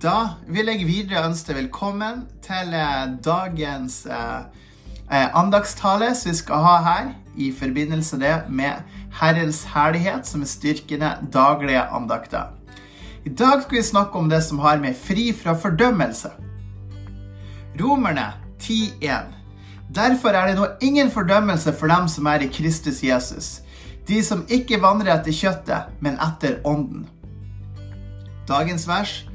Da vil jeg videre ønske velkommen til eh, dagens eh, eh, andagstale som vi skal ha her i forbindelse med Herrens herlighet, som er styrkende daglige andakter. I dag skal vi snakke om det som har med fri fra fordømmelse. Romerne 10.1. Derfor er det nå ingen fordømmelse for dem som er i Kristus Jesus, de som ikke vandrer etter kjøttet, men etter ånden. Dagens vers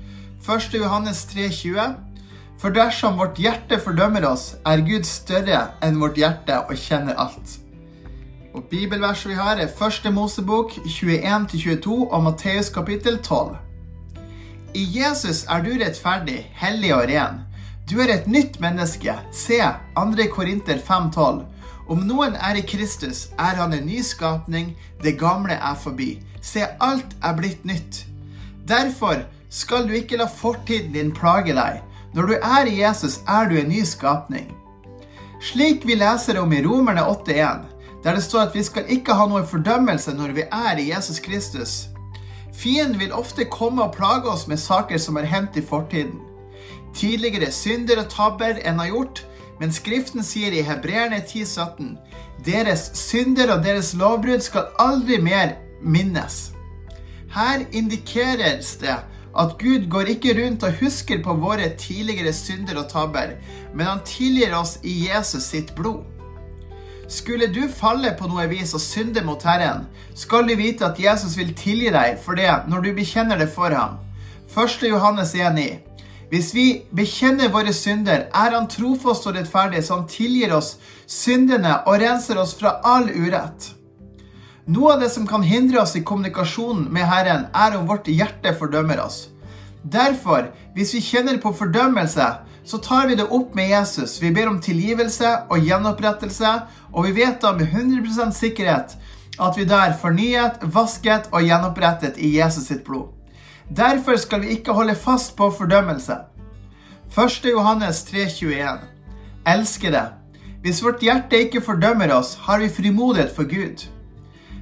1. Johannes 3,20. For dersom vårt hjerte fordømmer oss, er Gud større enn vårt hjerte og kjenner alt. Og Bibelverset vi har, er 1. Mosebok 21-22 og Matteus kapittel 12. I Jesus er du rettferdig, hellig og ren. Du er et nytt menneske. Se 2. Korinter 5,12. Om noen er i Kristus, er han en ny skapning. Det gamle er forbi. Se, alt er blitt nytt. Derfor skal du ikke la fortiden din plage deg. Når du er i Jesus, er du en ny skapning. Slik vi leser om i Romerne 8,1, der det står at vi skal ikke ha noe fordømmelse når vi er i Jesus Kristus. Fienden vil ofte komme og plage oss med saker som er hendt i fortiden. Tidligere synder og tabber en har gjort, men Skriften sier i Hebreerne 10,17 deres synder og deres lovbrudd skal aldri mer minnes. Her indikeres det at Gud går ikke rundt og husker på våre tidligere synder og tabber, men han tilgir oss i Jesus sitt blod. Skulle du falle på noe vis og synde mot Herren, skal du vite at Jesus vil tilgi deg for det når du bekjenner det for ham. 1. Johannes 1,9. Hvis vi bekjenner våre synder, er han trofast og rettferdig, så han tilgir oss syndene og renser oss fra all urett. Noe av det som kan hindre oss i kommunikasjonen med Herren, er om vårt hjerte fordømmer oss. Derfor, hvis vi kjenner på fordømmelse, så tar vi det opp med Jesus. Vi ber om tilgivelse og gjenopprettelse, og vi vet da med 100% sikkerhet at vi da er fornyet, vasket og gjenopprettet i Jesus sitt blod. Derfor skal vi ikke holde fast på fordømmelse. 1. Johannes 3,21. Elskede, hvis vårt hjerte ikke fordømmer oss, har vi frimodighet for Gud.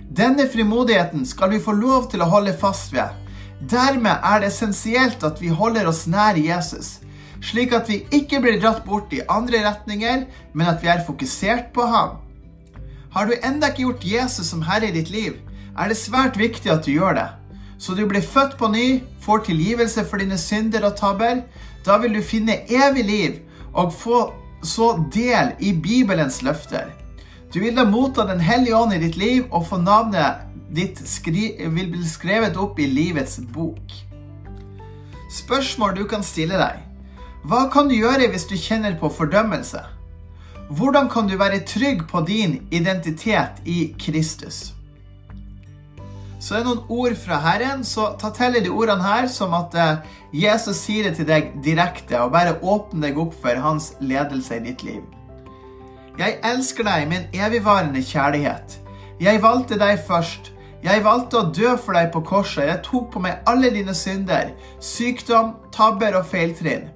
Denne frimodigheten skal vi få lov til å holde fast ved. Dermed er det essensielt at vi holder oss nær Jesus, slik at vi ikke blir dratt bort i andre retninger, men at vi er fokusert på ham. Har du enda ikke gjort Jesus som herre i ditt liv, er det svært viktig at du gjør det. Så du blir født på ny, får tilgivelse for dine synder og tabber. Da vil du finne evig liv og få så del i Bibelens løfter. Du vil da motta Den hellige ånd i ditt liv og få navnet ditt vil bli skrevet opp i livets bok. Spørsmål du kan stille deg. Hva kan du gjøre hvis du kjenner på fordømmelse? Hvordan kan du være trygg på din identitet i Kristus? Så er det noen ord fra Herren, så ta til de ordene her som at eh, Jesus sier det til deg direkte, og bare åpne deg opp for hans ledelse i ditt liv. Jeg elsker deg med en evigvarende kjærlighet. Jeg valgte deg først. Jeg valgte å dø for deg på korset. Jeg tok på meg alle dine synder, sykdom, tabber og feiltrinn.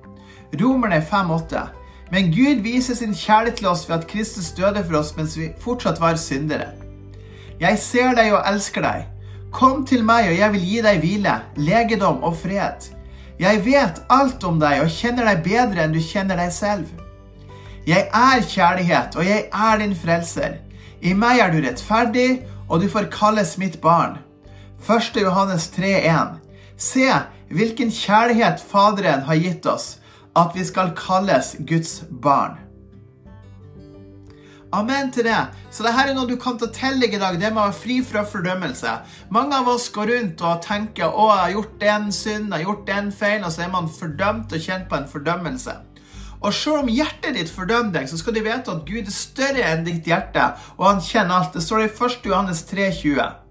Romerne 5,8. Men Gud viser sin kjærlighet til oss ved at Kristus døde for oss mens vi fortsatt var syndere. Jeg ser deg og elsker deg. Kom til meg, og jeg vil gi deg hvile, legedom og fred. Jeg vet alt om deg og kjenner deg bedre enn du kjenner deg selv. Jeg er kjærlighet, og jeg er din frelser. I meg er du rettferdig, og du får kalles mitt barn. 1. Johannes 3,1. Se hvilken kjærlighet Faderen har gitt oss, at vi skal kalles Guds barn. Amen til det. Så dette er noe du kan ta til deg i dag. Det med å være fri fra fordømmelse. Mange av oss går rundt og tenker å, jeg har gjort den synd, jeg har gjort den feil, og så er man fordømt og kjent på en fordømmelse. Og selv om hjertet ditt fordømmer deg, så skal du vite at Gud er større enn ditt hjerte, og han kjenner alt. Det står i 1. Johannes 3,20.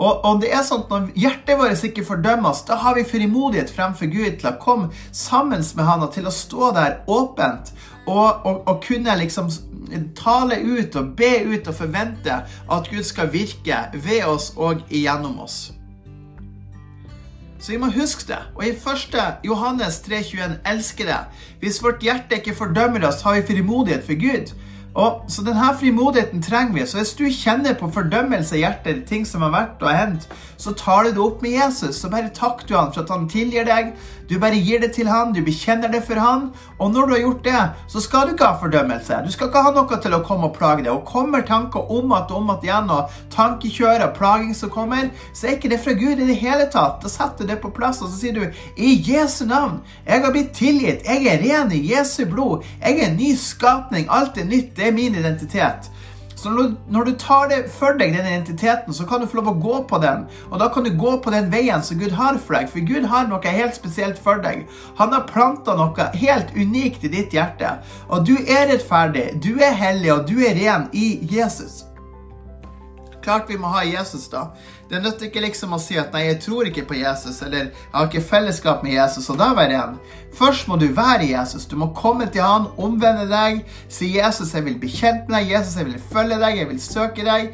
Og, og det er sånn at når hjertet vårt ikke fordømmer oss, da har vi frimodighet fremfor Gud til å komme sammen med Han og til å stå der åpent og, og, og kunne liksom tale ut og be ut og forvente at Gud skal virke ved oss og igjennom oss. Så vi må huske det. Og i 1. Johannes 3,21 elsker det. Hvis vårt hjerte ikke fordømmer oss, har vi frimodighet for Gud. Og, så denne frimodigheten trenger vi. Så hvis du kjenner på fordømmelse i hjertet, ting som har vært og hendt, så tar du det opp med Jesus. Så bare takk du han for at han tilgir deg. Du bare gir det til han, du bekjenner det for han. Og når du har gjort det, så skal du ikke ha fordømmelse. Du skal ikke ha noe til å komme og plage deg. Og kommer tanker om at og om at igjen, og tankekjør og plaging som kommer, så er ikke det fra Gud i det hele tatt. Da setter du det på plass, og så sier du i Jesu navn, jeg har blitt tilgitt, jeg er ren i Jesu blod, jeg er en ny skapning, alt er nytt. Det er min identitet. Så når du, tar det for deg, den identiteten, så kan du få lov å gå på den. Og da kan du gå på den veien som Gud har for deg, for Gud har noe helt spesielt for deg. Han har planta noe helt unikt i ditt hjerte. Og du er rettferdig, du er hellig, og du er ren i Jesus. Klart vi må ha Jesus, da. Det nytter ikke liksom å si at 'nei, jeg tror ikke på Jesus', eller 'jeg har ikke fellesskap med Jesus', og da være en. Først må du være Jesus. Du må komme til han, omvende deg, si 'Jesus, jeg vil bli kjent med deg', 'Jesus, jeg vil følge deg, jeg vil søke deg'.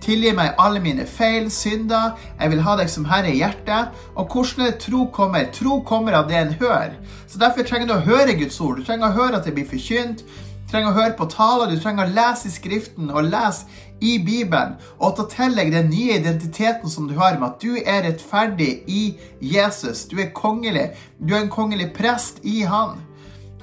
Tilgi meg alle mine feil, synder. Jeg vil ha deg som Herre i hjertet. Og hvordan tro kommer? Tro kommer av det en hører. Så Derfor trenger du å høre Guds ord. Du trenger å høre at det blir forkynt. Du trenger å høre på taler, du trenger å lese i Skriften og lese i Bibelen. Og ta til deg den nye identiteten som du har med at du er rettferdig i Jesus. Du er kongelig. Du er en kongelig prest i Han.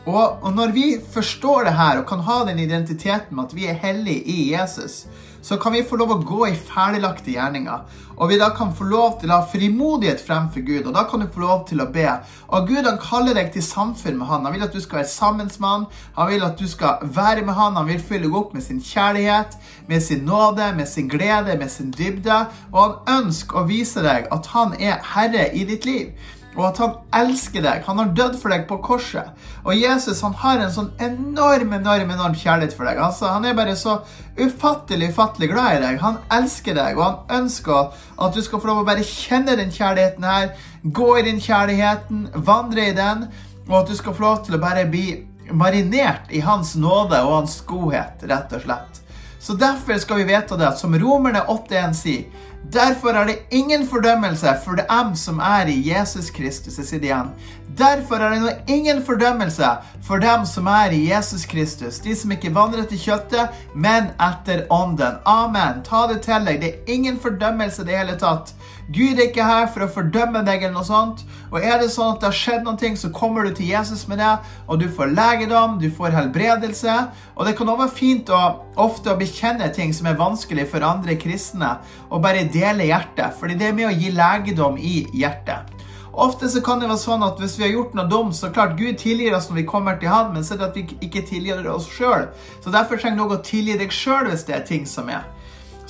Og, og når vi forstår det her og kan ha den identiteten med at vi er hellige i Jesus, så kan vi få lov å gå i ferdiglagte gjerninger. Og vi da kan få lov til å ha frimodighet fremfor Gud, og da kan du få lov til å be. Og Gud han kaller deg til samfunn med Han. Han vil at du skal være sammen med Han. Han vil at du skal være med Han. Han vil fylle deg opp med sin kjærlighet, med sin nåde, med sin glede, med sin dybde. Og han ønsker å vise deg at han er herre i ditt liv og at han elsker deg. Han har dødd for deg på korset. Og Jesus han har en sånn enorm enorm, enorm kjærlighet for deg. Altså, han er bare så ufattelig ufattelig glad i deg. Han elsker deg, og han ønsker at du skal få lov å bare kjenne den kjærligheten her. Gå i den kjærligheten, vandre i den, og at du skal få lov til å bare bli marinert i hans nåde og hans godhet, rett og slett. Så derfor skal vi vite det, som Romerne 8.1 sier Derfor er det ingen fordømmelse for dem som er i Jesus Kristus. Jeg sier det igjen. Derfor er det ingen fordømmelse for dem som er i Jesus Kristus. De som ikke vandrer etter kjøttet, men etter ånden. Amen. Ta det til deg. Det er ingen fordømmelse i det hele tatt. Gud er ikke her for å fordømme deg eller noe sånt. Og er det sånn at det har skjedd noe, så kommer du til Jesus med det, og du får legedom, du får helbredelse. Og det kan også være fint å ofte å bekjenne ting som er vanskelig for andre kristne, og bare dele hjertet, fordi det er med å gi legedom i hjertet. Ofte så kan det være sånn at hvis vi har gjort noe dumt, så klart Gud tilgir oss når vi kommer til Han, men så er det at vi ikke tilgir oss sjøl. Så derfor trenger du å tilgi deg sjøl hvis det er ting som er.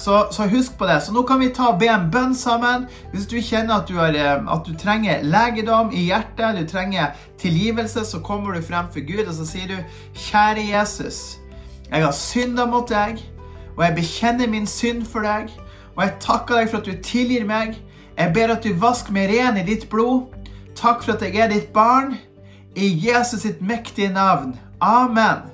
Så, så, husk på det. Så nå kan vi ta og be en bønn sammen. Hvis du kjenner at du, har, eh, at du, trenger legedom i hjertet, du trenger tilgivelse, så kommer du frem for Gud og så sier du, kjære Jesus, jeg har synda mot deg, og jeg bekjenner min synd for deg, og jeg takker deg for at du tilgir meg. Jeg ber at du vasker meg ren i ditt blod. Takk for at jeg er ditt barn. I Jesus sitt mektige navn. Amen.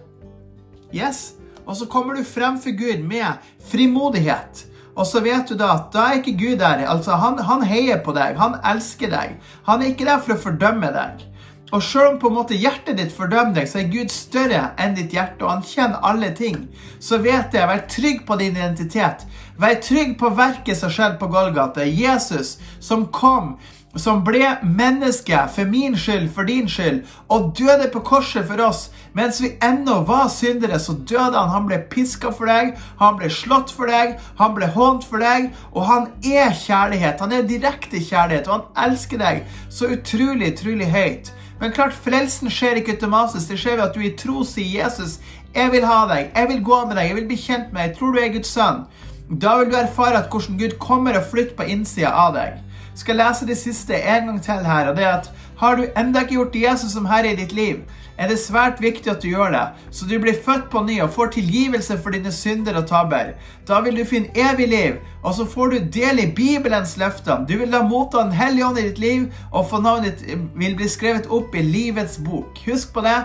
Yes. Og så kommer du frem for Gud med frimodighet. Og så vet du da at da er ikke Gud der. Altså, han, han heier på deg. Han elsker deg. Han er ikke der for å fordømme deg. Og selv om på en måte hjertet ditt fordømmer deg, så er Gud større enn ditt hjerte, og han kjenner alle ting. Så vet jeg, vær trygg på din identitet. Vær trygg på verket som skjedde på Golgata. Jesus som kom som ble menneske for min skyld, for din skyld, og døde på korset for oss. Mens vi ennå var syndere, så døde han. Han ble piska for deg, han ble slått for deg, han ble hånt for deg. Og han er kjærlighet. Han er direkte kjærlighet, og han elsker deg så utrolig, utrolig høyt. Men klart, frelsen skjer ikke automatisk. Det skjer ved at du i tro sier Jesus, jeg vil ha deg, jeg vil gå med deg, jeg vil bli kjent med deg. Tror du er Guds sønn? Da vil du erfare at hvordan Gud kommer og flytter på innsida av deg skal lese det siste en gang til her. og det er at Har du enda ikke gjort Jesus som herre i ditt liv, er det svært viktig at du gjør det, så du blir født på ny og får tilgivelse for dine synder og tabber. Da vil du finne evig liv, og så får du del i Bibelens løfter. Du vil da motta Den hellige ånd i ditt liv, og få navnet eh, vil bli skrevet opp i livets bok. Husk på det.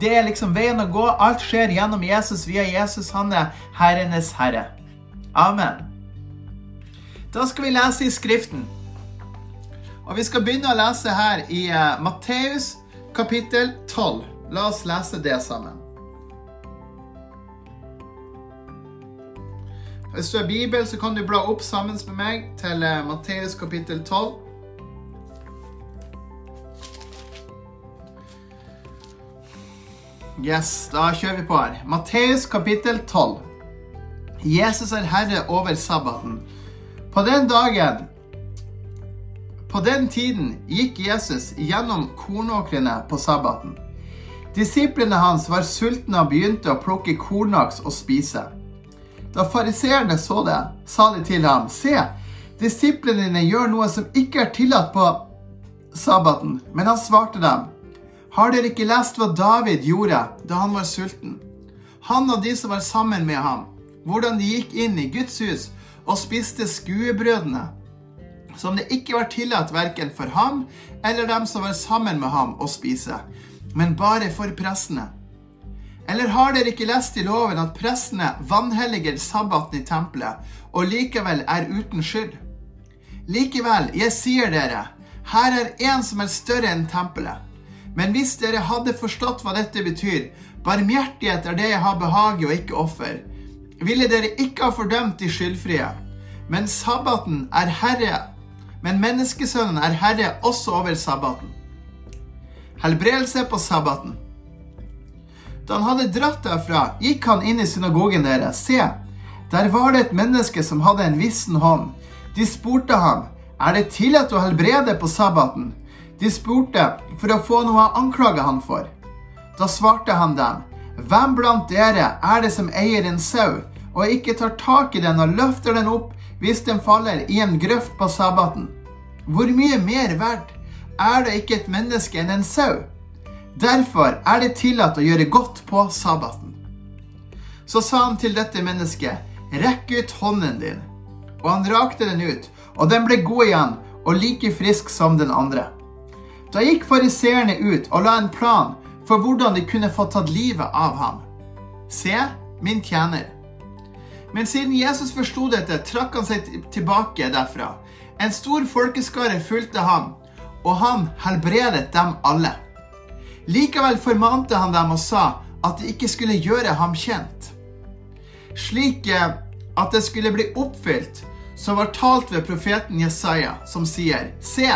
Det er liksom veien å gå. Alt skjer gjennom Jesus via Jesus. Han er Herrenes Herre. Amen. Da skal vi lese i Skriften. Og Vi skal begynne å lese her i uh, Matteus kapittel 12. La oss lese det sammen. Hvis du har Bibel, så kan du bla opp sammen med meg til eh, Matteus kapittel 12. Yes, da kjører vi på her. Matteus kapittel 12. Jesus er herre over sabbaten. På den dagen På den tiden gikk Jesus gjennom kornåkrene på sabbaten. Disiplene hans var sultne og begynte å plukke kornaks og spise. Da fariseerne så det, sa de til ham, Se, disiplene dine gjør noe som ikke er tillatt på sabbaten. Men han svarte dem, Har dere ikke lest hva David gjorde da han var sulten? Han og de som var sammen med ham, hvordan de gikk inn i Guds hus og spiste skuebrødene, som det ikke var tillatt verken for ham eller dem som var sammen med ham, å spise, men bare for prestene. Eller har dere ikke lest i loven at prestene vanhelliger sabbaten i tempelet og likevel er uten skyld? Likevel, jeg sier dere, her er en som er større enn tempelet. Men hvis dere hadde forstått hva dette betyr, barmhjertighet er det jeg har behag i og ikke offer, ville dere ikke ha fordømt de skyldfrie. Men sabbaten er herre, men menneskesønnen er herre også over sabbaten. Helbredelse på sabbaten. Da han hadde dratt derfra, gikk han inn i synagogen deres. Se, der var det et menneske som hadde en vissen hånd. De spurte ham, er det tillatt å helbrede på sabbaten? De spurte for å få noe å anklage han for. Da svarte han dem, hvem blant dere er det som eier en sau, og ikke tar tak i den og løfter den opp hvis den faller i en grøft på sabbaten? Hvor mye mer verdt er det ikke et menneske enn en sau? Derfor er det tillatt å gjøre godt på sabbaten. Så sa han til dette mennesket, rekk ut hånden din. Og han rakte den ut, og den ble god igjen og like frisk som den andre. Da gikk fariseerne ut og la en plan for hvordan de kunne få tatt livet av ham. Se, min tjener. Men siden Jesus forsto dette, trakk han seg tilbake derfra. En stor folkeskare fulgte ham, og han helbredet dem alle. Likevel formante han dem og sa at de ikke skulle gjøre ham kjent. Slik at det skulle bli oppfylt, som var talt ved profeten Jesaja, som sier, Se,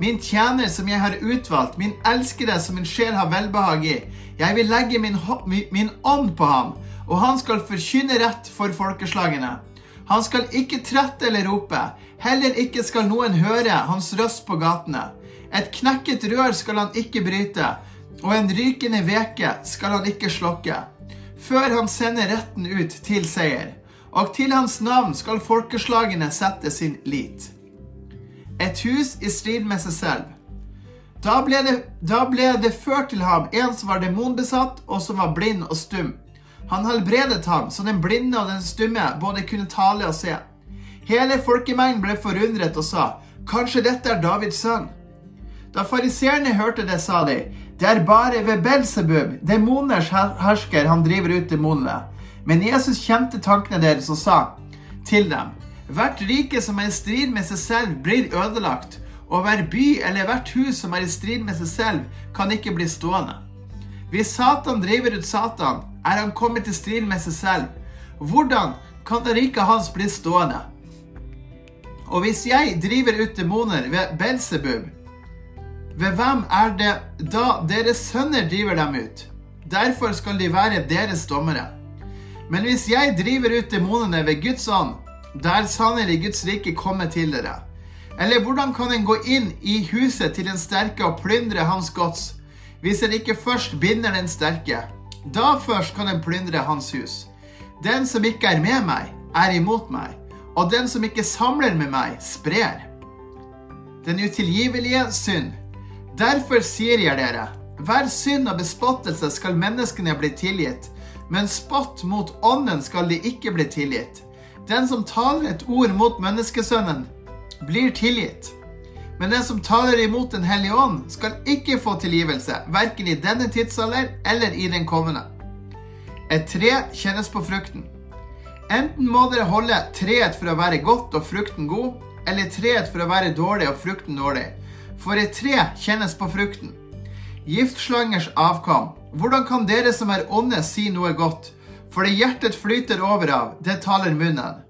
min tjener som jeg har utvalgt, min elskede som min sjel har velbehag i. Jeg vil legge min, min ånd på ham, og han skal forkynne rett for folkeslagene. Han skal ikke trette eller rope, heller ikke skal noen høre hans røst på gatene. Et knekket rør skal han ikke bryte, og en rykende veke skal han ikke slokke, før han sender retten ut til seier. Og til hans navn skal folkeslagene sette sin lit. Et hus i strid med seg selv. Da ble, det, da ble det ført til ham en som var demonbesatt, og som var blind og stum. Han helbredet ham, så den blinde og den stumme både kunne tale og se. Hele folkemengden ble forundret og sa, kanskje dette er Davids sønn? Da fariseerne hørte det, sa de, det er bare ved Belsebub, demoners hersker, han driver ut demonene. Men Jesus kjente tankene deres og sa til dem, hvert rike som er i strid med seg selv, blir ødelagt, og hver by eller hvert hus som er i strid med seg selv, kan ikke bli stående. Hvis Satan driver ut Satan, er han kommet i strid med seg selv. Hvordan kan det riket hans bli stående? Og hvis jeg driver ut demoner ved Belsebub, ved hvem er det da deres sønner driver dem ut? Derfor skal de være deres dommere. Men hvis jeg driver ut demonene ved Guds ånd, der sannelig Guds rike kommer til dere. Eller hvordan kan en gå inn i huset til den sterke og plyndre hans gods, hvis en ikke først binder den sterke? Da først kan en plyndre hans hus. Den som ikke er med meg, er imot meg, og den som ikke samler med meg, sprer. Den utilgivelige synd. Derfor sier jeg dere, hver synd og bespottelse skal menneskene bli tilgitt, men spott mot ånden skal de ikke bli tilgitt. Den som taler et ord mot menneskesønnen, blir tilgitt. Men den som taler imot Den hellige ånd, skal ikke få tilgivelse, verken i denne tidsalder eller i den kommende. Et tre kjennes på frukten. Enten må dere holde treet for å være godt og frukten god, eller treet for å være dårlig og frukten dårlig. For et tre kjennes på frukten. Giftslangers avkom. Hvordan kan dere som er onde, si noe godt? For det hjertet flyter over av, det taler munnen.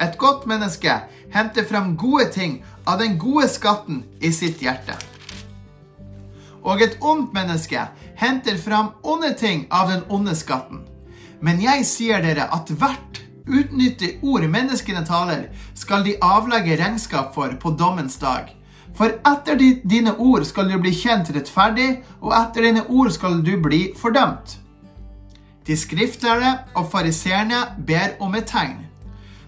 Et godt menneske henter frem gode ting av den gode skatten i sitt hjerte. Og et ondt menneske henter frem onde ting av den onde skatten. Men jeg sier dere at hvert utnyttig ord menneskene taler, skal de avlegge regnskap for på dommens dag. For etter dine ord skal du bli kjent rettferdig, og etter dine ord skal du bli fordømt. De skriftlærde og fariseerne ber om et tegn.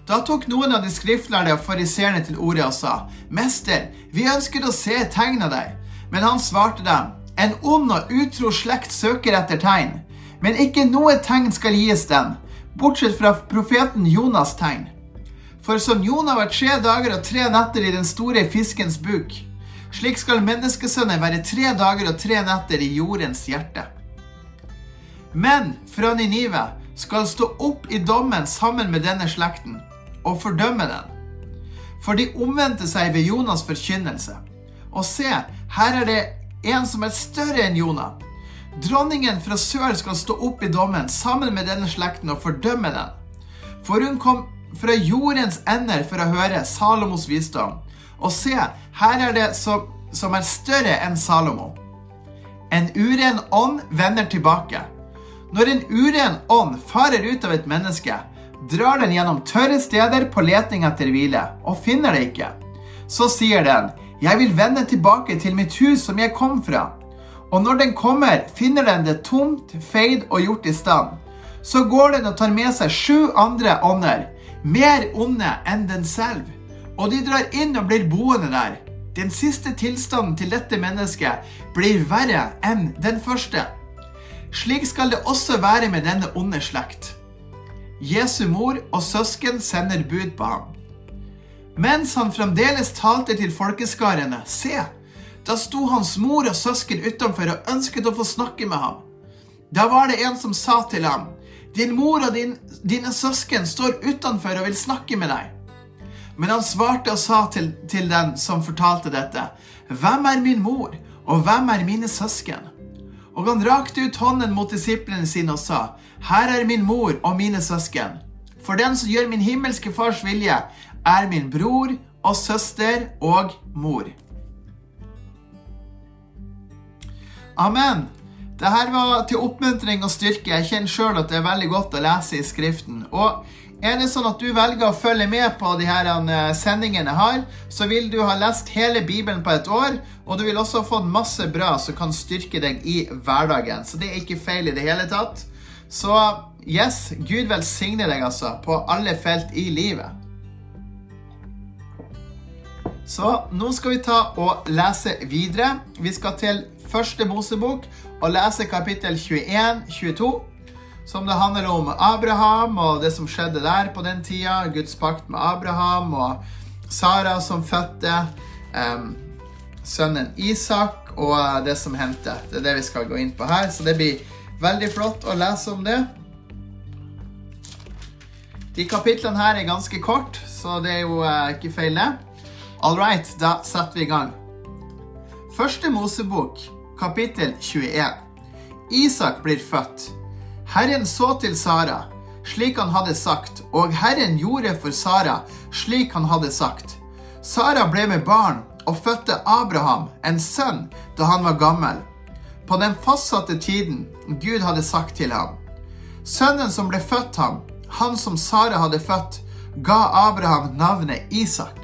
Da tok noen av de skriftlærde og fariseerne til orde og sa, Mester, vi ønsker å se et tegn av deg. Men han svarte dem, En ond og utro slekt søker etter tegn, men ikke noe tegn skal gis den, bortsett fra profeten Jonas' tegn. For som Jonah var tre dager og tre netter i den store fiskens buk, slik skal menneskesønnen være tre dager og tre netter i jordens hjerte. Men fra Ninive skal stå opp i dommen sammen med denne slekten og fordømme den. For de omvendte seg ved Jonas' forkynnelse. Og se, her er det en som er større enn Jonah. Dronningen fra sør skal stå opp i dommen sammen med denne slekten og fordømme den. For hun kom fra jordens ender for å høre Salomos visdom. Og se, her er det som, som er større enn Salomo. En uren ånd vender tilbake. Når en uren ånd farer ut av et menneske, drar den gjennom tørre steder på leting etter hvile, og finner det ikke. Så sier den, jeg vil vende tilbake til mitt hus som jeg kom fra. Og når den kommer, finner den det tomt, feid og gjort i stand. Så går den og tar med seg sju andre ånder, mer onde enn den selv. Og de drar inn og blir boende der. Den siste tilstanden til dette mennesket blir verre enn den første. Slik skal det også være med denne onde slekt. Jesu mor og søsken sender bud på ham. Mens han fremdeles talte til folkeskarene, se, da sto hans mor og søsken utenfor og ønsket å få snakke med ham. Da var det en som sa til ham, din mor og din, dine søsken står utenfor og vil snakke med deg. Men han svarte og sa til, til den som fortalte dette, hvem er min mor, og hvem er mine søsken? Og han rakte ut hånden mot disiplene sine og sa, her er min mor og mine søsken. For den som gjør min himmelske fars vilje, er min bror og søster og mor. Amen. Dette var til oppmuntring og styrke. Jeg kjenner sjøl at det er veldig godt å lese i Skriften. Og er det sånn at du velger å følge med på de her eh, sendingene jeg har, så vil du ha lest hele Bibelen på et år, og du vil også ha fått masse bra som kan styrke deg i hverdagen. Så det er ikke feil i det hele tatt. Så yes, Gud velsigne deg altså på alle felt i livet. Så nå skal vi ta og lese videre. Vi skal til første Mosebok og lese kapittel 21-22, som det handler om Abraham og det som skjedde der på den tida. Guds pakt med Abraham og Sara som fødte um, sønnen Isak, og det som hendte. Det er det vi skal gå inn på her, så det blir veldig flott å lese om det. De kapitlene her er ganske kort, så det er jo uh, ikke feil, det. All right, da setter vi i gang. Første Mosebok, kapittel 21. Isak blir født. Herren så til Sara, slik han hadde sagt, og Herren gjorde for Sara slik han hadde sagt. Sara ble med barn og fødte Abraham, en sønn, da han var gammel, på den fastsatte tiden Gud hadde sagt til ham. Sønnen som ble født ham, han som Sara hadde født, ga Abraham navnet Isak.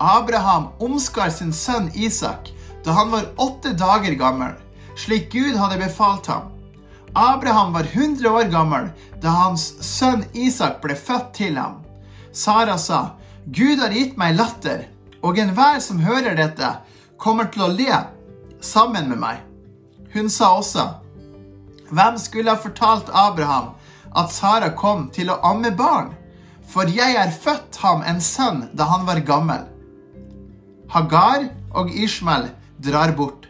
Abraham omskar sin sønn Isak da han var åtte dager gammel, slik Gud hadde befalt ham. Abraham var 100 år gammel da hans sønn Isak ble født til ham. Sara sa, Gud har gitt meg latter, og enhver som hører dette, kommer til å le sammen med meg. Hun sa også, Hvem skulle ha fortalt Abraham at Sara kom til å amme barn? For jeg er født ham en sønn da han var gammel. Hagar og Ishmael drar bort.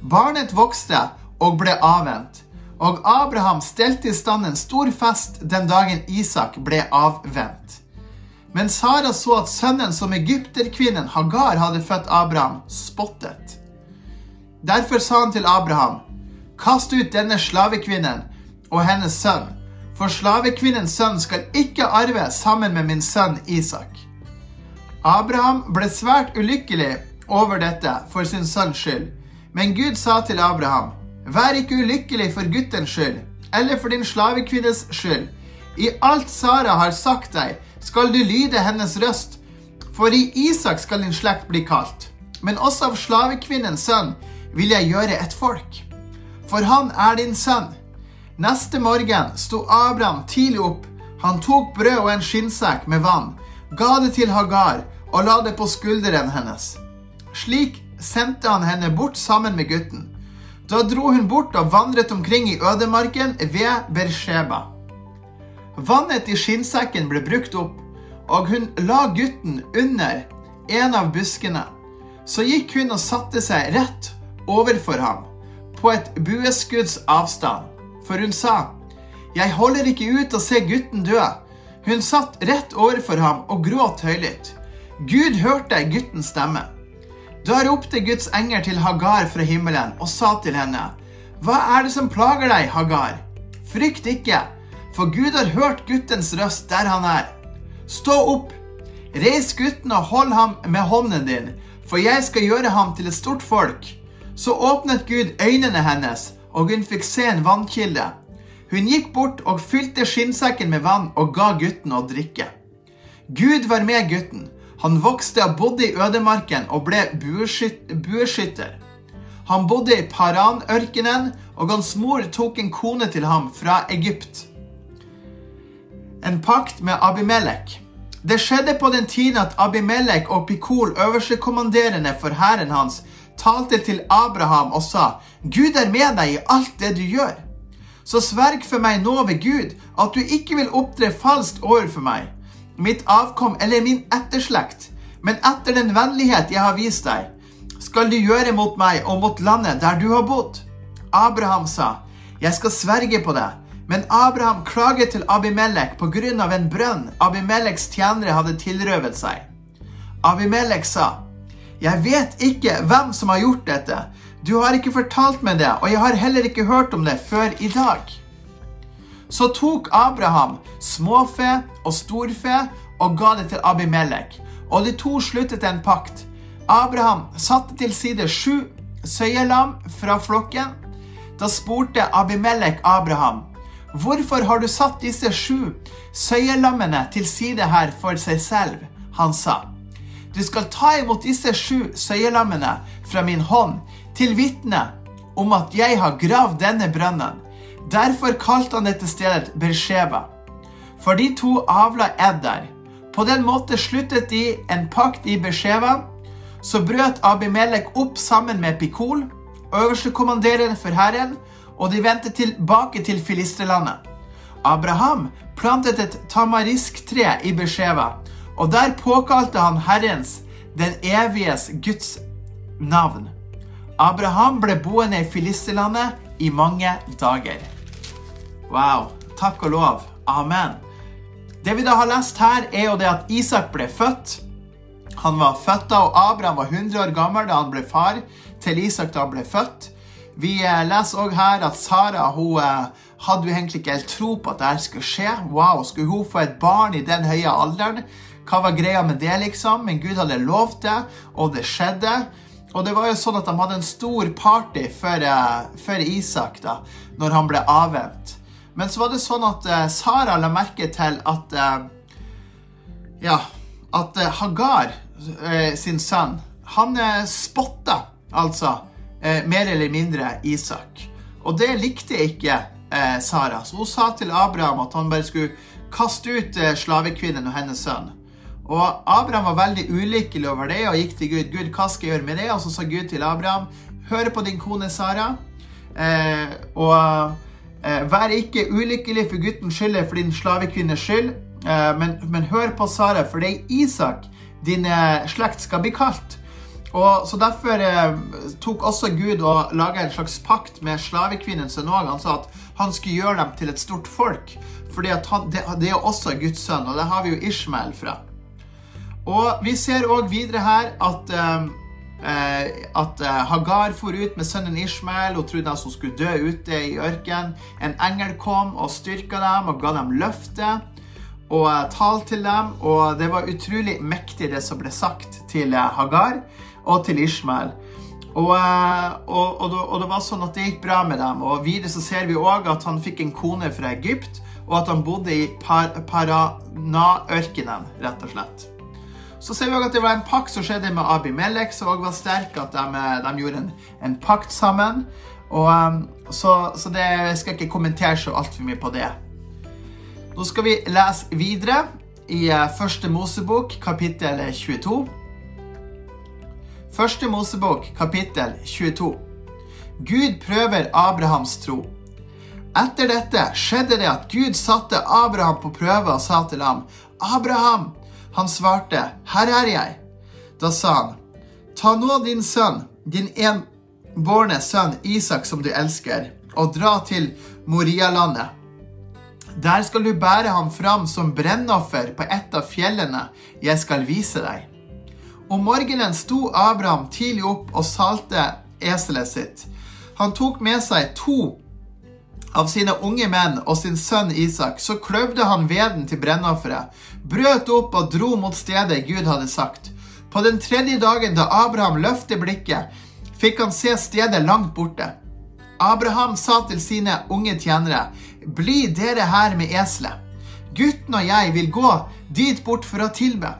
Barnet vokste og ble avvent, og Abraham stelte i stand en stor fest den dagen Isak ble avvent. Men Sara så at sønnen som egypterkvinnen Hagar hadde født Abraham, spottet. Derfor sa han til Abraham, kast ut denne slavekvinnen og hennes sønn, for slavekvinnens sønn skal ikke arve sammen med min sønn Isak. Abraham ble svært ulykkelig over dette for sin sønns skyld, men Gud sa til Abraham, Vær ikke ulykkelig for guttens skyld, eller for din slavekvinnes skyld. I alt Sara har sagt deg, skal du lyde hennes røst, for i Isak skal din slekt bli kalt. Men også av slavekvinnens sønn vil jeg gjøre et folk. For han er din sønn. Neste morgen sto Abraham tidlig opp. Han tok brød og en skinnsekk med vann, ga det til Hagar og la det på skulderen hennes. Slik sendte han henne bort sammen med gutten. Da dro hun bort og vandret omkring i ødemarken ved Bersheba. Vannet i skinnsekken ble brukt opp, og hun la gutten under en av buskene. Så gikk hun og satte seg rett overfor ham, på et bueskudds avstand. For hun sa, Jeg holder ikke ut å se gutten dø. Hun satt rett overfor ham og gråt høylytt. Gud hørte guttens stemme. Da ropte Guds engel til Hagar fra himmelen og sa til henne, Hva er det som plager deg, Hagar? Frykt ikke, for Gud har hørt guttens røst der han er. Stå opp, reis gutten og hold ham med hånden din, for jeg skal gjøre ham til et stort folk. Så åpnet Gud øynene hennes, og hun fikk se en vannkilde. Hun gikk bort og fylte skinnsekken med vann og ga gutten å drikke. Gud var med gutten. Han vokste og bodde i ødemarken og ble bueskytter. Han bodde i Paran-ørkenen, og hans mor tok en kone til ham fra Egypt. En pakt med Abimelek. Det skjedde på den tiden at Abimelek og Pikol, øverstekommanderende for hæren hans, talte til Abraham og sa, Gud er med deg i alt det du gjør. Så sverg for meg nå ved Gud at du ikke vil opptre falskt overfor meg, mitt avkom eller min etterslekt, men etter den vennlighet jeg har vist deg, skal du gjøre mot meg og mot landet der du har bodd. Abraham sa, jeg skal sverge på det. Men Abraham klaget til Abimelek av en brønn Abimeleks tjenere hadde tilrøvet seg. Abimelek sa, Jeg vet ikke hvem som har gjort dette. Du har ikke fortalt meg det, og jeg har heller ikke hørt om det før i dag. Så tok Abraham småfe og storfe og ga det til Abimelek, og de to sluttet en pakt. Abraham satte til side sju søyelam fra flokken. Da spurte Abimelek Abraham, Hvorfor har du satt disse sju søyelammene til side her for seg selv? Han sa. Du skal ta imot disse sju søyelammene fra min hånd til vitne om at jeg har gravd denne brønnen. Derfor kalte han dette stedet Beersheba, For de to avla Ed der. På den måte sluttet de en pakt i Beersheba, Så brøt Abimelek opp sammen med Pikol, øverstekommanderende for hæren, og de vendte tilbake til filisterlandet. Abraham plantet et tamarisktre i Beersheba, og der påkalte han Herrens, den eviges Guds navn. Abraham ble boende i filisterlandet i mange dager. Wow. Takk og lov. Amen. Det vi da har lest her, er jo det at Isak ble født. Han var født da, og Abraham var 100 år gammel da han ble far til Isak da han ble født. Vi leser òg her at Sara hun hadde jo egentlig ikke helt tro på at dette skulle skje. Wow, Skulle hun få et barn i den høye alderen? Hva var greia med det, liksom? Men Gud hadde lovt det, og det skjedde. Og det var jo sånn at de hadde en stor party for, for Isak da, når han ble avvent. Men så var det sånn at uh, Sara la merke til at uh, Ja, at uh, Hagar, sin sønn, han spotta altså mer eller mindre Isak. Og det likte ikke Sara. Så hun sa til Abraham at han bare skulle kaste ut slavekvinnen og hennes sønn. Og Abraham var veldig ulykkelig over det og gikk til Gud. Gud, hva skal jeg gjøre med det? Og så sa Gud til Abraham, hør på din kone Sara. og Eh, vær ikke ulykkelig for guttens skyld eller for din slavekvinnes skyld, eh, men, men, hør på Sara, for det er Isak din eh, slekt skal bli kalt. Og så Derfor tok også Gud og laga en slags pakt med slavekvinnen sin òg. Han sa at han skulle gjøre dem til et stort folk. For det, det, er også Guds sønn, og det har vi jo Ishmael fra. Og Vi ser òg videre her at eh, at eh, Hagar for ut med sønnen Ishmael. Hun trodde at hun skulle dø ute i ørkenen. En engel kom og styrka dem og ga dem løfte og tal til dem. Og det var utrolig mektig, det som ble sagt til Hagar og til Ishmael. Og, og, og, og, det var sånn at det gikk bra med dem. Og videre så ser vi òg at han fikk en kone fra Egypt, og at han bodde i Par Parana-ørkenen, rett og slett. Så ser vi også at det var en pakt som skjedde med Abimelek, som også var sterk. At de, de gjorde en, en, pakt sammen. Og, um, så, så det jeg skal ikke kommentere så altfor mye på det. Nå skal vi lese videre i uh, Første Mosebok, kapittel 22. Første Mosebok, kapittel 22. Gud prøver Abrahams tro. Etter dette skjedde det at Gud satte Abraham på prøve og sa til ham, Abraham, han svarte, Her er jeg. Da sa han, Ta nå din sønn, din enbårne sønn Isak som du elsker, og dra til Morialandet. Der skal du bære ham fram som brennoffer på et av fjellene jeg skal vise deg. Om morgenen sto Abraham tidlig opp og salte eselet sitt. Han tok med seg to av sine unge menn og sin sønn Isak, så kløvde han veden til brennofferet, brøt opp og dro mot stedet Gud hadde sagt. På den tredje dagen da Abraham løftet blikket, fikk han se stedet langt borte. Abraham sa til sine unge tjenere, Bli dere her med eselet. Gutten og jeg vil gå dit bort for å tilbe,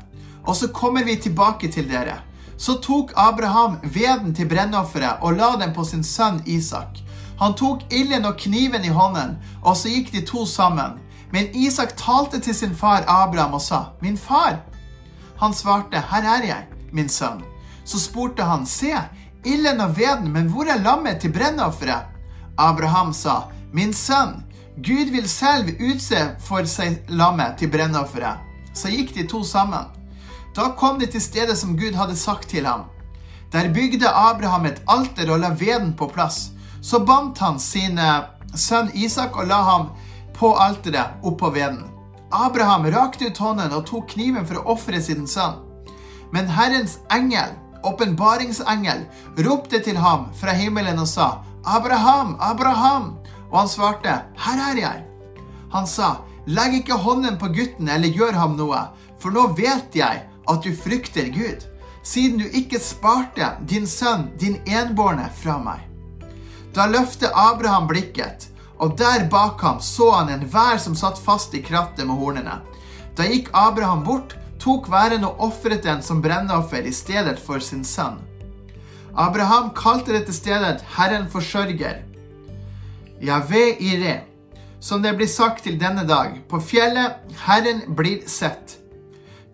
og så kommer vi tilbake til dere. Så tok Abraham veden til brennofferet og la den på sin sønn Isak. Han tok ilden og kniven i hånden, og så gikk de to sammen. Men Isak talte til sin far Abraham og sa, 'Min far.' Han svarte, 'Her er jeg, min sønn.' Så spurte han, 'Se, ilden og veden, men hvor er lammet til brennofferet?' Abraham sa, 'Min sønn, Gud vil selv utse for seg lammet til brennofferet.' Så gikk de to sammen. Da kom de til stedet som Gud hadde sagt til ham. Der bygde Abraham et alter og la veden på plass. Så bandt han sin sønn Isak og la ham på alteret oppå veden. Abraham rakte ut hånden og tok kniven for å ofre sin sønn. Men Herrens engel, åpenbaringsengel, ropte til ham fra himmelen og sa, 'Abraham, Abraham!' Og han svarte, 'Her er jeg.' Han sa, 'Legg ikke hånden på gutten eller gjør ham noe, for nå vet jeg at du frykter Gud, siden du ikke sparte din sønn, din enbårne, fra meg.' Da løftet Abraham blikket, og der bak ham så han en vær som satt fast i krattet med hornene. Da gikk Abraham bort, tok væren og ofret den som brennoffer i stedet for sin sønn. Abraham kalte dette stedet Herren forsørger. Javé Ire, som det blir sagt til denne dag, på fjellet Herren blir sett.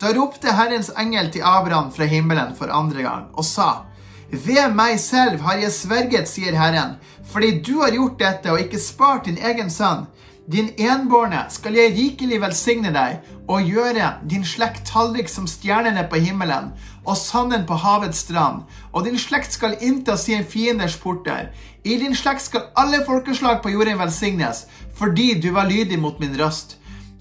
Da ropte Herrens engel til Abraham fra himmelen for andre gang og sa:" Ved meg selv har jeg sverget, sier Herren, fordi du har gjort dette og ikke spart din egen sønn. Din enbårne skal jeg rikelig velsigne deg og gjøre din slekt tallrik som stjernene på himmelen og sanden på havets strand. Og din slekt skal innta sin fienders porter. I din slekt skal alle folkeslag på jorden velsignes, fordi du var lydig mot min røst.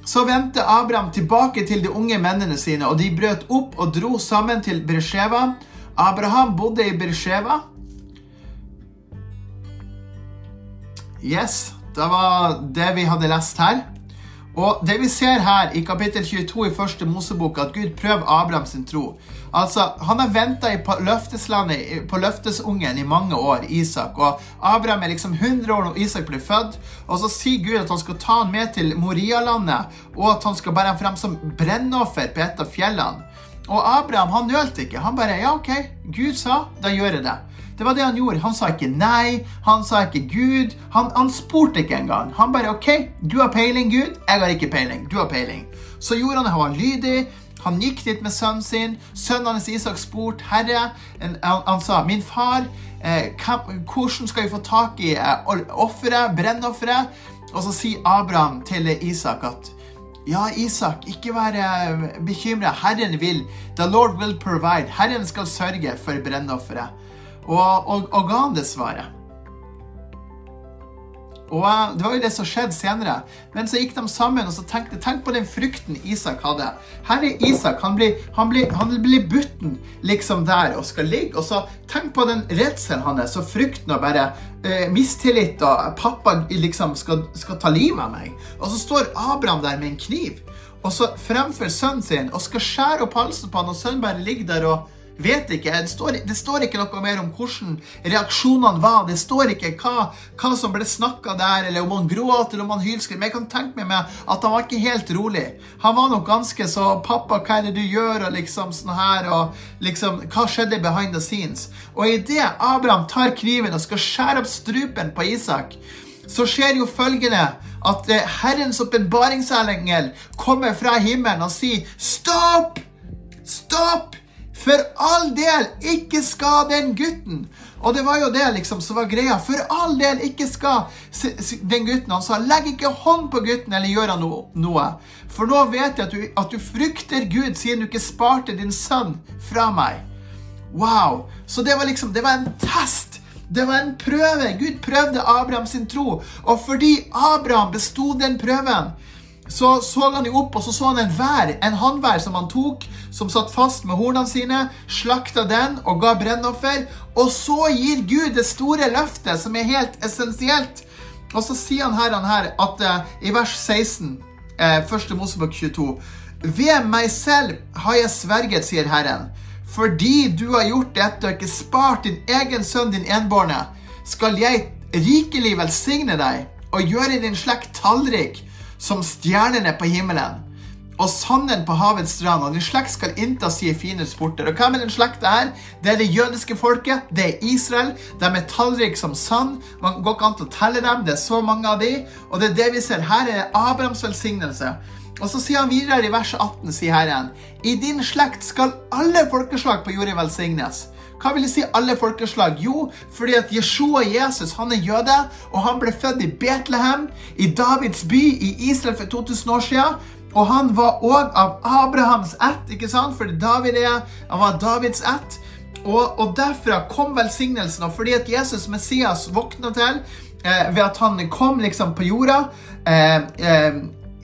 Så vendte Abraham tilbake til de unge mennene sine, og de brøt opp og dro sammen til Beresheva. Abraham bodde i Bersheva. Yes, det var det vi hadde lest her. Og det vi ser her i kapittel 22 i første Mosebok, at Gud prøver Abraham sin tro. Altså, Han har venta på på løftesungen i mange år, Isak. Og Abraham er liksom 100 år når Isak blir født. Og så sier Gud at han skal ta han med til Morialandet, og at han skal bære ham frem som brennoffer på et av fjellene. Og Abraham han nølte ikke. Han bare Ja, OK, Gud sa, da gjør jeg det. Det var det han gjorde. Han sa ikke nei, han sa ikke Gud. Han, han spurte ikke engang. Han bare OK, du har peiling, Gud. Jeg har ikke peiling. Du har peiling. Så gjorde han det. Han var lydig. Han gikk dit med sønnen sin. Sønnen hans Isak spurte Herre han, han, sa, 'Min far, eh, hvordan skal vi få tak i eh, offeret, brennofferet?' Og så sier Abraham til Isak at ja, Isak, ikke vær eh, bekymra. Herren vil. The Lord will provide. Herren skal sørge for brennofferet. Og, og, og ga han det svaret. Og Det var jo det som skjedde senere. Men så gikk de sammen og så tenkte tenk på den frykten Isak hadde. Her er Isak. Han blir, han blir, han blir butten liksom der og skal ligge. Og så tenk på den redselen hans og frykten og bare eh, mistillit og pappa liksom skal, skal ta livet av meg. Og så står Abraham der med en kniv og så fremfor sønnen sin og skal skjære opp halsen på han, og sønnen bare ligger der og Vet ikke. Det står, det står, ikke noe mer om hvordan reaksjonene var. Det står ikke hva, hva som ble snakka der, eller om han gråt eller om han hylskrev. Men jeg kan tenke meg at han var ikke helt rolig. Han var nok ganske så 'Pappa, hva er det du gjør?' og liksom sånn her, og liksom Hva skjedde behind the scenes? Og idet Abraham tar kniven og skal skjære opp strupen på Isak, så skjer jo følgende at eh, Herrens åpenbaringsengel kommer fra himmelen og sier 'Stopp! Stopp!' For all del, ikke skad den gutten. Og det var jo det liksom som var greia. For all del, ikke skad den gutten. Han sa, legg ikke hånd på gutten eller gjør han noe. For nå vet jeg at du, at du frykter Gud siden du ikke sparte din sønn fra meg. Wow. Så det var liksom, det var en test. Det var en prøve. Gud prøvde Abraham sin tro. Og fordi Abraham besto den prøven, så så han jo opp, og så så han en vær, en hannvær som han tok, som satt fast med hornene sine, slakta den og ga brennoffer. Og så gir Gud det store løftet, som er helt essensielt. Og så sier han her, han her at uh, i vers 16, uh, 1. Mosebok 22 Ved meg selv har jeg sverget, sier Herren, fordi du har gjort dette og ikke spart din egen sønn, din enbårne, skal jeg rikelig velsigne deg og gjøre din slekt tallrik som stjernene på himmelen og sanden på havets strand, og din slekt skal innta sine fine sporter. Og hvem er den slekta her? Det er det jødiske folket. Det er Israel. De er tallrike som sand. Man går ikke an til å telle dem. Det er så mange av de. Og det er det vi ser. Her er Abrahams velsignelse. Og så sier han videre i vers 18, sier Herren, i din slekt skal alle folkeslag på jorda velsignes. Hva vil det si alle folkeslag? Jo, fordi at Jeshua Jesus han er jøde, og han ble født i Betlehem, i Davids by i Israel for 2000 år siden. Og han var òg av Abrahams ett, ikke sant? Fordi David er, han var Davids ett. Og, og derfra kom velsignelsen. Og fordi at Jesus, Messias, våkna til eh, ved at han kom liksom på jorda eh, eh,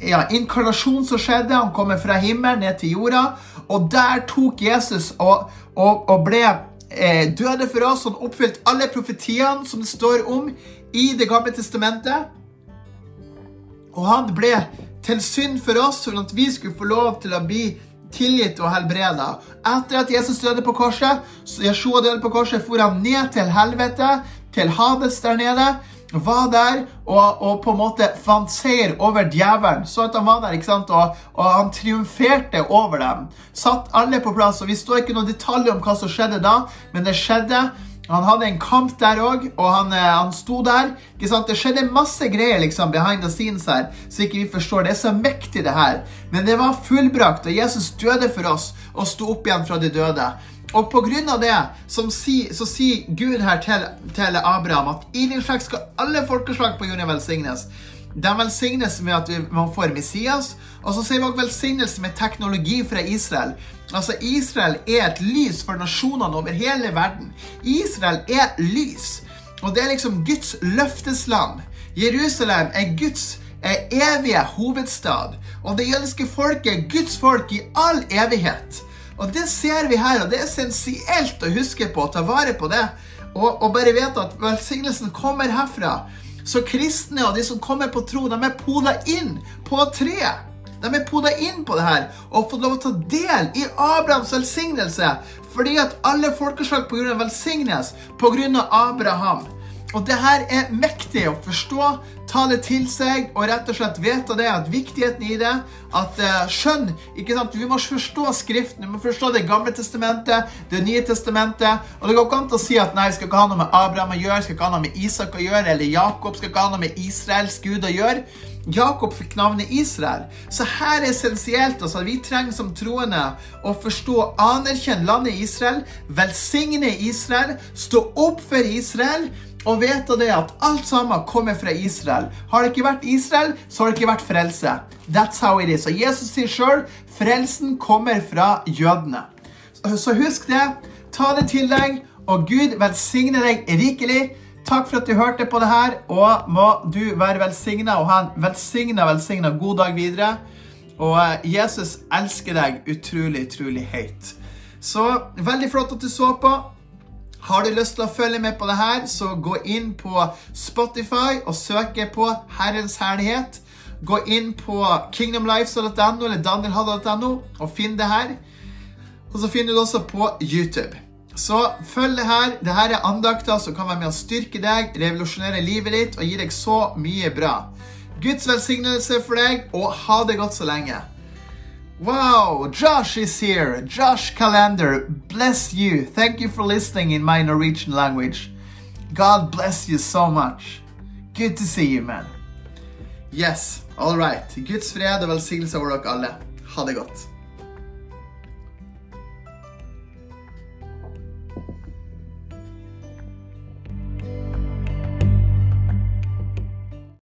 ja, Inkarnasjon som skjedde. Han kommer fra himmelen ned til jorda. Og der tok Jesus og, og, og ble eh, døde for oss. Han oppfylte alle profetiene som det står om i Det gamle testamentet. Og han ble til synd for oss, sånn at vi skulle få lov til å bli tilgitt og helbreda. Etter at Jesus døde på korset, så Jeshua døde på korset, for han ned til helvete, til Hades der nede var der og, og, på en måte fant seier over djevelen. Så at han var der, ikke sant? Og, og, han triumferte over dem. Satt alle på plass. og Vi står ikke noen detaljer om hva som skjedde da, men det skjedde. Han hadde en kamp der òg, og han, eh, han, sto der. ikke sant? Det skjedde masse greier liksom behind the scenes her, så ikke vi forstår. Det er så mektig, det her. Men det var fullbrakt, og Jesus døde for oss og sto opp igjen fra de døde. Og på grunn av det si, så sier Gud her til, til, Abraham at i din slekt skal alle folkeslag på jorden velsignes. De velsignes med at man får Messias, og så sier vi også velsignelse med teknologi fra Israel. Altså, Israel er et lys for nasjonene over hele verden. Israel er lys, og det er liksom Guds løftesland. Jerusalem er Guds er evige hovedstad, og det jødiske folket er Guds folk i all evighet. Og det ser vi her, og det er essensielt å huske på, å ta vare på det. Og, og bare vite at velsignelsen kommer herfra. Så kristne og de som kommer på tro, de er poda inn på treet. De er poda inn på det her og fått lov å ta del i Abrahams velsignelse. Fordi at alle folkeslag på jorden velsignes på grunn av Abraham. Og det her er mektig å forstå, ta det til seg og rett og slett vite det at viktigheten i det at uh, skjønn ikke sant, Vi må forstå Skriften, vi må forstå Det gamle testamentet, Det nye testamentet. Og det går ikke an å si at nei, vi skal ikke ha noe med Abraham å gjøre, skal ikke ha noe med Isak å gjøre, eller Jakob skal ikke ha noe med Israels Gud å gjøre. Jakob fikk navnet Israel. Så her er essensielt altså, vi trenger som troende å forstå anerkjenne landet Israel, velsigne Israel, stå opp for Israel og vet det at alt sammen kommer fra Israel. Har det ikke vært Israel, så har det ikke vært frelse. That's how it is. Og Jesus sier sjøl frelsen kommer fra jødene. Så husk det. Ta det til deg, og Gud velsigne deg rikelig. takk for at du hørte på det her, og må du være velsigna og ha en velsigna, velsigna god dag videre. Og eh, Jesus elsker deg utrolig, utrolig høyt. Så veldig flott at du så på. Har du lyst til å følge med på det her, så gå inn på Spotify og søke på Herrens herlighet. Gå inn på kingdomlife.no eller danielhadda.no og finn det her. Og så finner du det også på YouTube. Så følg det her. Det her er andakter som kan være med å styrke deg, revolusjonere livet ditt og gi deg så mye bra. Guds velsignelse for deg, og ha det godt så lenge. Wow, Josh is here. Josh Calendar, bless you. Thank you for listening in my Norwegian language. God bless you so much. Good to see you, man. Yes, all right. Guds fred og velsignelse over dere alle. Ha det godt.